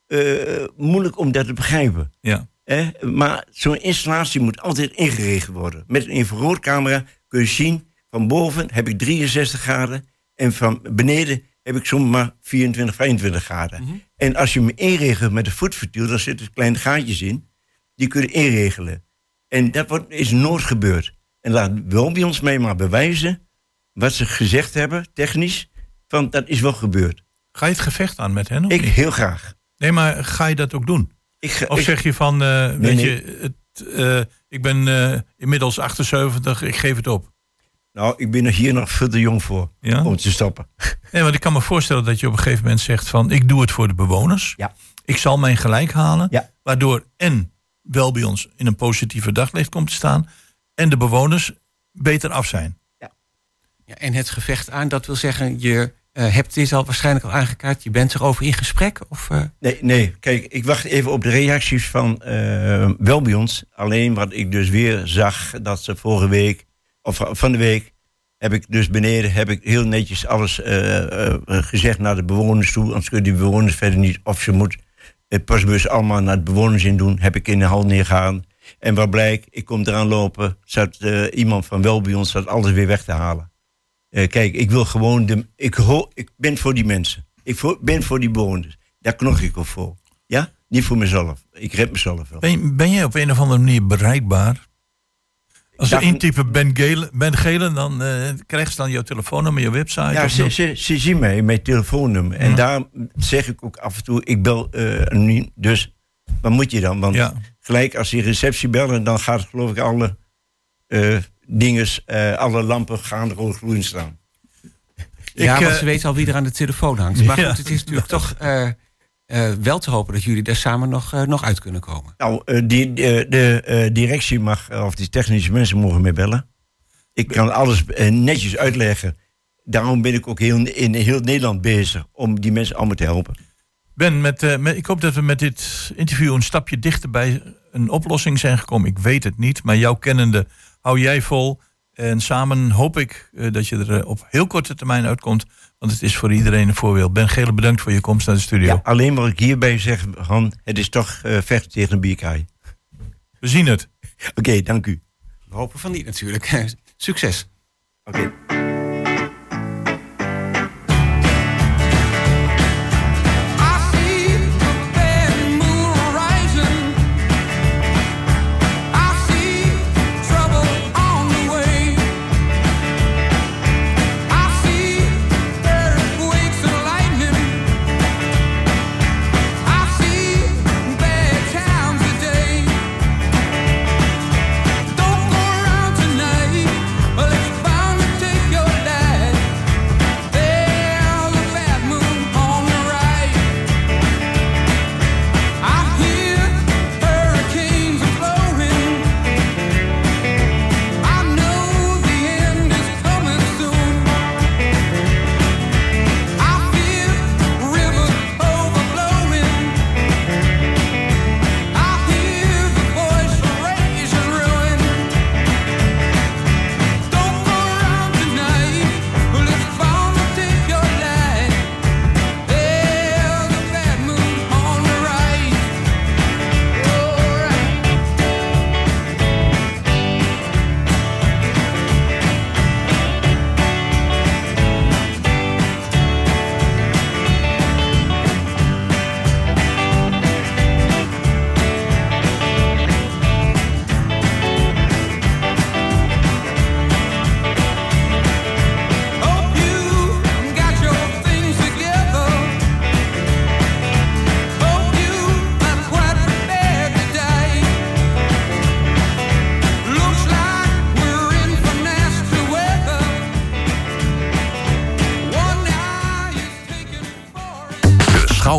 eh, moeilijk om dat te begrijpen. Ja. Hè? Maar zo'n installatie moet altijd ingeregeld worden. Met een infraroodcamera kun je zien, van boven heb ik 63 graden en van beneden heb ik soms maar 24, 25 graden. En als je hem inregelt met een voetventiel, dan zitten kleine gaatjes in, die kun je inregelen. En dat wordt, is nooit gebeurd. En laat wel bij ons mee maar bewijzen wat ze gezegd hebben, technisch, van dat is wel gebeurd. Ga je het gevecht aan met hen? Of Ik niet? heel graag. Nee, maar ga je dat ook doen? Ik, ga- Of ik- zeg je van, eh, weet nee. je, het, eh, ik ben eh, inmiddels 78, ik geef het op. nou, ik ben er hier nog veel te jong voor Ja? om te stoppen. Nee, want ik kan me voorstellen dat je op een gegeven moment zegt van, ik doe het voor de bewoners. Ja. Ik zal mijn gelijk halen. Ja. Waardoor en wel bij ons in een positieve daglicht komt te staan. En de bewoners beter af zijn. Ja, en het gevecht aan, dat wil zeggen, je eh, hebt dit al waarschijnlijk al aangekaart. Je bent erover in gesprek? Of, eh, Nee, nee, kijk, ik wacht even op de reacties van ons. Alleen wat ik dus weer zag, dat ze vorige week, of van de week, heb ik dus beneden heb ik heel netjes alles gezegd naar de bewoners toe. Anders kunnen die bewoners verder niet, of ze moet het pasbus allemaal naar de bewoners in doen. Heb ik in de hal neergehaald. En wat blijkt, ik kom eraan lopen, zat iemand van wel bij ons zat alles weer weg te halen. Eh, kijk, ik wil gewoon, de, ik, ho, ik ben voor die mensen. Ik voor, ben voor die bewoners. Daar knok ik op voor. Ja? Niet voor mezelf. Ik red mezelf wel. Ben, ben jij op een of andere manier bereikbaar? Als Dag- intypen Ben Gelen, ben Gelen dan eh krijgen ze dan jouw telefoonnummer, je website. Ja, ze, zo? ze, ze zien mij, mijn telefoonnummer. En Ja. daar zeg ik ook af en toe, ik bel anoniem. Dus wat moet je dan? Want Ja. gelijk als die receptie bellen, dan gaat geloof ik alle dinges, eh, alle lampen gaan rood groen staan. ja, Ik, want eh, ze weten al wie er aan de telefoon hangt. Maar Ja. goed, het is natuurlijk toch eh, eh, wel te hopen dat jullie daar samen nog, nog uit kunnen komen. Nou, eh, die, de, de eh, directie mag, of die technische mensen mogen mij bellen. Ik kan alles netjes uitleggen. Daarom ben ik ook heel, in heel Nederland bezig om die mensen allemaal te helpen. Ben, met, eh, met- ik hoop dat we met dit interview een stapje dichter bij een oplossing zijn gekomen. Ik weet het niet, maar jouw kennende hou jij vol. En samen hoop ik eh, dat je er eh, op heel korte termijn uitkomt. Want het is voor iedereen een voorbeeld. Ben Gele, bedankt voor je komst naar de studio. Ja, alleen wat ik hierbij zeg, Han, het is toch eh, vechten tegen een bierkaai. We zien het. Oké, dank u. We hopen van niet natuurlijk. Succes. Oké.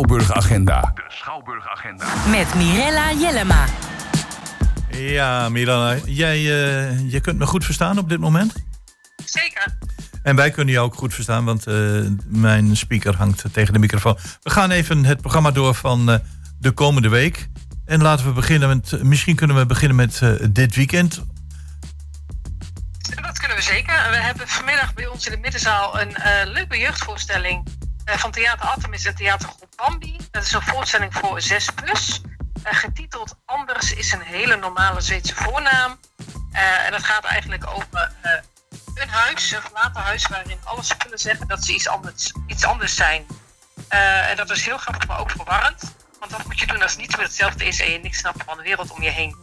For De Schouwburg Agenda. Met Mirella Jellema. Ja, Milana, jij eh, je kunt me goed verstaan op dit moment? Zeker. En wij kunnen jou ook goed verstaan, want eh, mijn speaker hangt tegen de microfoon. We gaan even het programma door van eh, de komende week. En laten we beginnen met, misschien kunnen we beginnen met eh, dit weekend. Dat kunnen we zeker. We hebben vanmiddag bij ons in de middenzaal een eh, leuke jeugdvoorstelling van Theater Artemis en Theatergroep Bambi. Dat is een voorstelling voor 6 plus. Eh, getiteld Anders is een hele normale Zweedse voornaam. Eh, en dat gaat eigenlijk over eh, een huis, een verlaten huis, waarin alle spullen zeggen dat ze iets anders, iets anders zijn. Eh, en dat is heel grappig, maar ook verwarrend. Want wat moet je doen als niets meer hetzelfde is en je niks snapt van de wereld om je heen?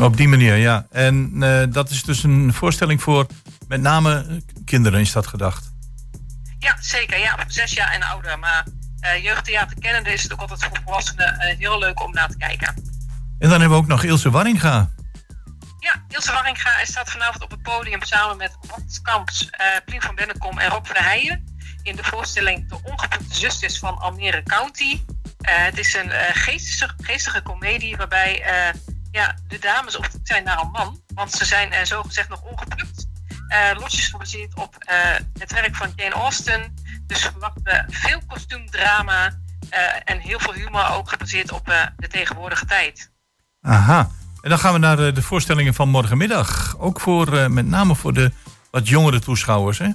Op die manier, ja. En eh, dat is dus een voorstelling voor met name eh, kinderen, is dat gedacht. Ja, zeker. Ja, zes jaar en ouder. Maar eh, jeugdtheater kennende is het ook altijd voor volwassenen eh, heel leuk om naar te kijken. En dan hebben we ook nog Ilse Warringa. Ja, Ilse Warringa staat vanavond op het podium samen met Hans Kamps, eh Plien van Bennekom en Rob van Heijen. In de voorstelling De Ongeplukte Zusters van Almere County. Het is een geestige, geestige komedie waarbij ja, de dames op zoek zijn naar een man. Want ze zijn uh, zogezegd nog ongeplukt. Eh, losjes gebaseerd op eh, het werk van Jane Austen. Dus we verwachten veel kostuumdrama eh, en heel veel humor ook gebaseerd op de tegenwoordige tijd. Aha. En dan gaan we naar de, voorstellingen van morgenmiddag. Ook voor, met name voor de wat jongere toeschouwers, hè?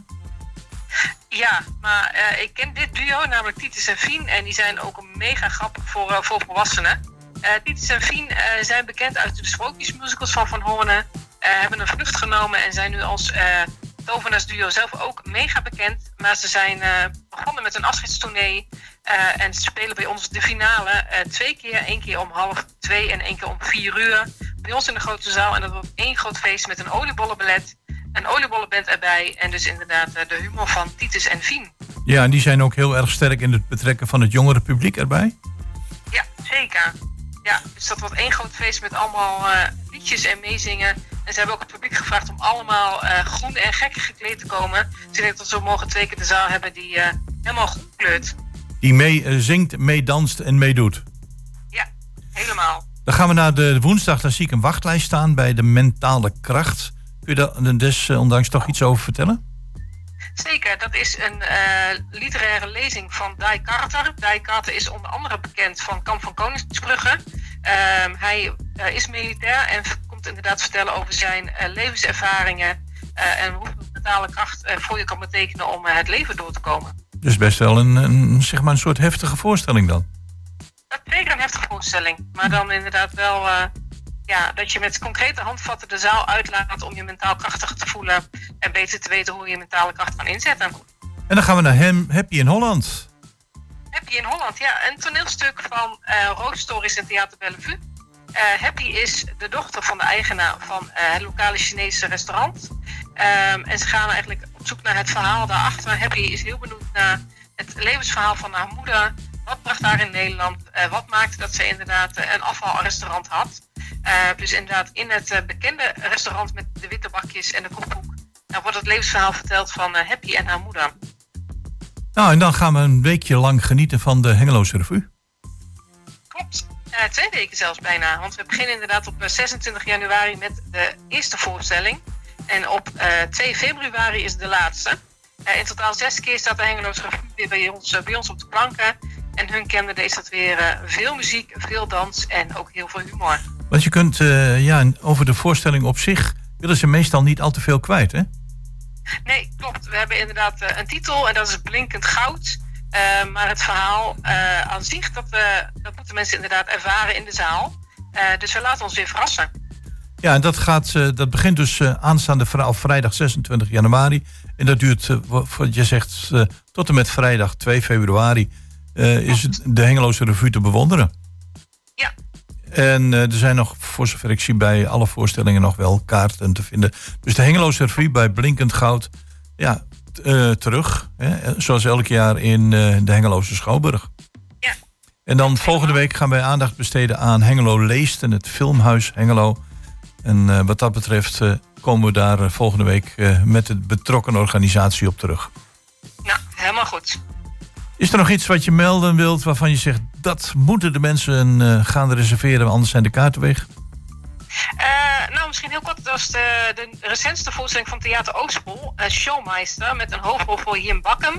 Ja, maar ik ken dit duo, namelijk Titus en Fien. En die zijn ook mega grappig voor, voor volwassenen. Eh Titus en Fien zijn bekend uit de sprookjesmusicals van Van Hoornen. Eh, hebben een vlucht genomen en zijn nu als eh tovenaarsduo zelf ook mega bekend. Maar ze zijn eh, begonnen met een afscheidstournee. En ze spelen bij ons de finale twee keer. één keer om half twee en één keer om vier uur. Bij ons in de grote zaal. En dat wordt één groot feest met een oliebollenballet. Een oliebollenband erbij. En dus inderdaad de humor van Titus en Fien. Ja, en die zijn ook heel erg sterk in het betrekken van het jongere publiek erbij. Ja, zeker. Ja, dus dat wordt één groot feest met allemaal liedjes en meezingen. En ze hebben ook het publiek gevraagd om allemaal eh, groen en gekke gekleed te komen. Zodat we zo morgen twee keer de zaal hebben die eh, helemaal groen kleurt. Die mee eh, zingt, meedanst en meedoet. Ja, helemaal. Dan gaan we naar de woensdag. Dan zie ik een wachtlijst staan bij de mentale kracht. Kun je daar desondanks toch iets over vertellen? Zeker, dat is een literaire lezing van Dai Carter. Dai Carter is onder andere bekend van Kamp van Koningsbrugge. Ehm, hij is militair en komt inderdaad vertellen over zijn eh, levenservaringen eh, en hoeveel mentale kracht voor je kan betekenen om eh, het leven door te komen. Dus best wel een, een, zeg maar een soort heftige voorstelling dan. Dat is zeker een heftige voorstelling, maar dan inderdaad wel ja, dat je met concrete handvatten de zaal uitlaat om je mentaal krachtiger te voelen en beter te weten hoe je je mentale kracht kan inzetten. En dan gaan we naar hem, Happy in Holland. Happy in Holland, ja. Een toneelstuk van Roos Stories in Theater Bellevue. Eh, Happy is de dochter van de eigenaar van eh, het lokale Chinese restaurant. Ehm, en ze gaan eigenlijk op zoek naar het verhaal daarachter. Happy is heel benieuwd naar het levensverhaal van haar moeder. Wat bracht haar in Nederland? Eh, wat maakte dat ze inderdaad een afvalrestaurant had? Dus inderdaad in het bekende restaurant met de witte bakjes en de koekboek... Nou, wordt het levensverhaal verteld van Happy en haar moeder. Nou, en dan gaan we een weekje lang genieten van de Hengeloze Revue. Klopt. Eh, twee weken zelfs bijna. Want we beginnen inderdaad op eh, 26 januari met de eerste voorstelling. En op eh, 2 februari is de laatste. Eh, in totaal zes keer staat de Hengeloos Revue weer bij ons, eh, bij ons op de planken. En hun kennende is dat weer eh, veel muziek, veel dans en ook heel veel humor. Want je kunt, eh, ja, over de voorstelling op zich willen ze meestal niet al te veel kwijt, hè? Nee, klopt. We hebben inderdaad eh, een titel en dat is Blinkend Goud. Eh, maar het verhaal eh, aan zich, dat, eh, dat moeten mensen inderdaad ervaren in de zaal. Eh, dus we laten ons weer verrassen. Ja, en dat, gaat, dat begint dus aanstaande vrijdag 26 januari. En dat duurt, wa- wat je zegt, tot en met vrijdag 2 februari is de Hengeloze Revue te bewonderen. Ja. En er zijn nog, voor zover ik zie, bij alle voorstellingen nog wel kaarten te vinden. Dus de Hengeloze Revue bij Blinkend Goud, ja, eh, terug. Hè, zoals elk jaar in eh, de Hengeloze Schouwburg. Ja. En dan volgende week gaan wij aandacht besteden aan Hengelo Leest en het Filmhuis Hengelo. En eh, wat dat betreft komen we daar volgende week met de betrokken organisatie op terug. Nou, helemaal goed. Is er nog iets wat je melden wilt waarvan je zegt dat moeten de mensen gaan reserveren, anders zijn de kaarten weg? Eh, nou, misschien heel kort. Dat was de, de recentste voorstelling van Theater Oostpol. eh, Showmeister met een hoofdrol voor Jim Bakkum.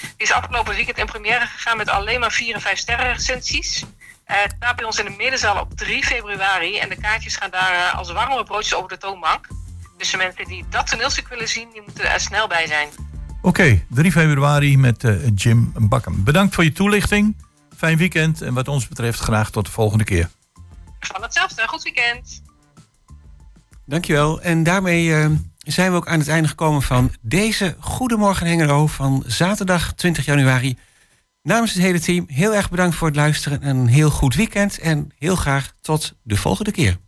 Die is afgelopen weekend in première gegaan met alleen maar 4 en 5 sterren recensies. Het staat bij ons in de middenzaal op 3 februari. En de kaartjes gaan daar als warme broodjes over de toonbank. Dus de mensen die dat toneelstuk willen zien, die moeten er snel bij zijn. Oké, 3 februari met Jim Bakken. Bedankt voor je toelichting. Fijn weekend en wat ons betreft graag tot de volgende keer. Van hetzelfde. Goed weekend. Dankjewel. En daarmee eh, zijn we ook aan het einde gekomen van deze Goedemorgen Hengelo van zaterdag 20 januari. Namens het hele team heel erg bedankt voor het luisteren. Een heel goed weekend en heel graag tot de volgende keer.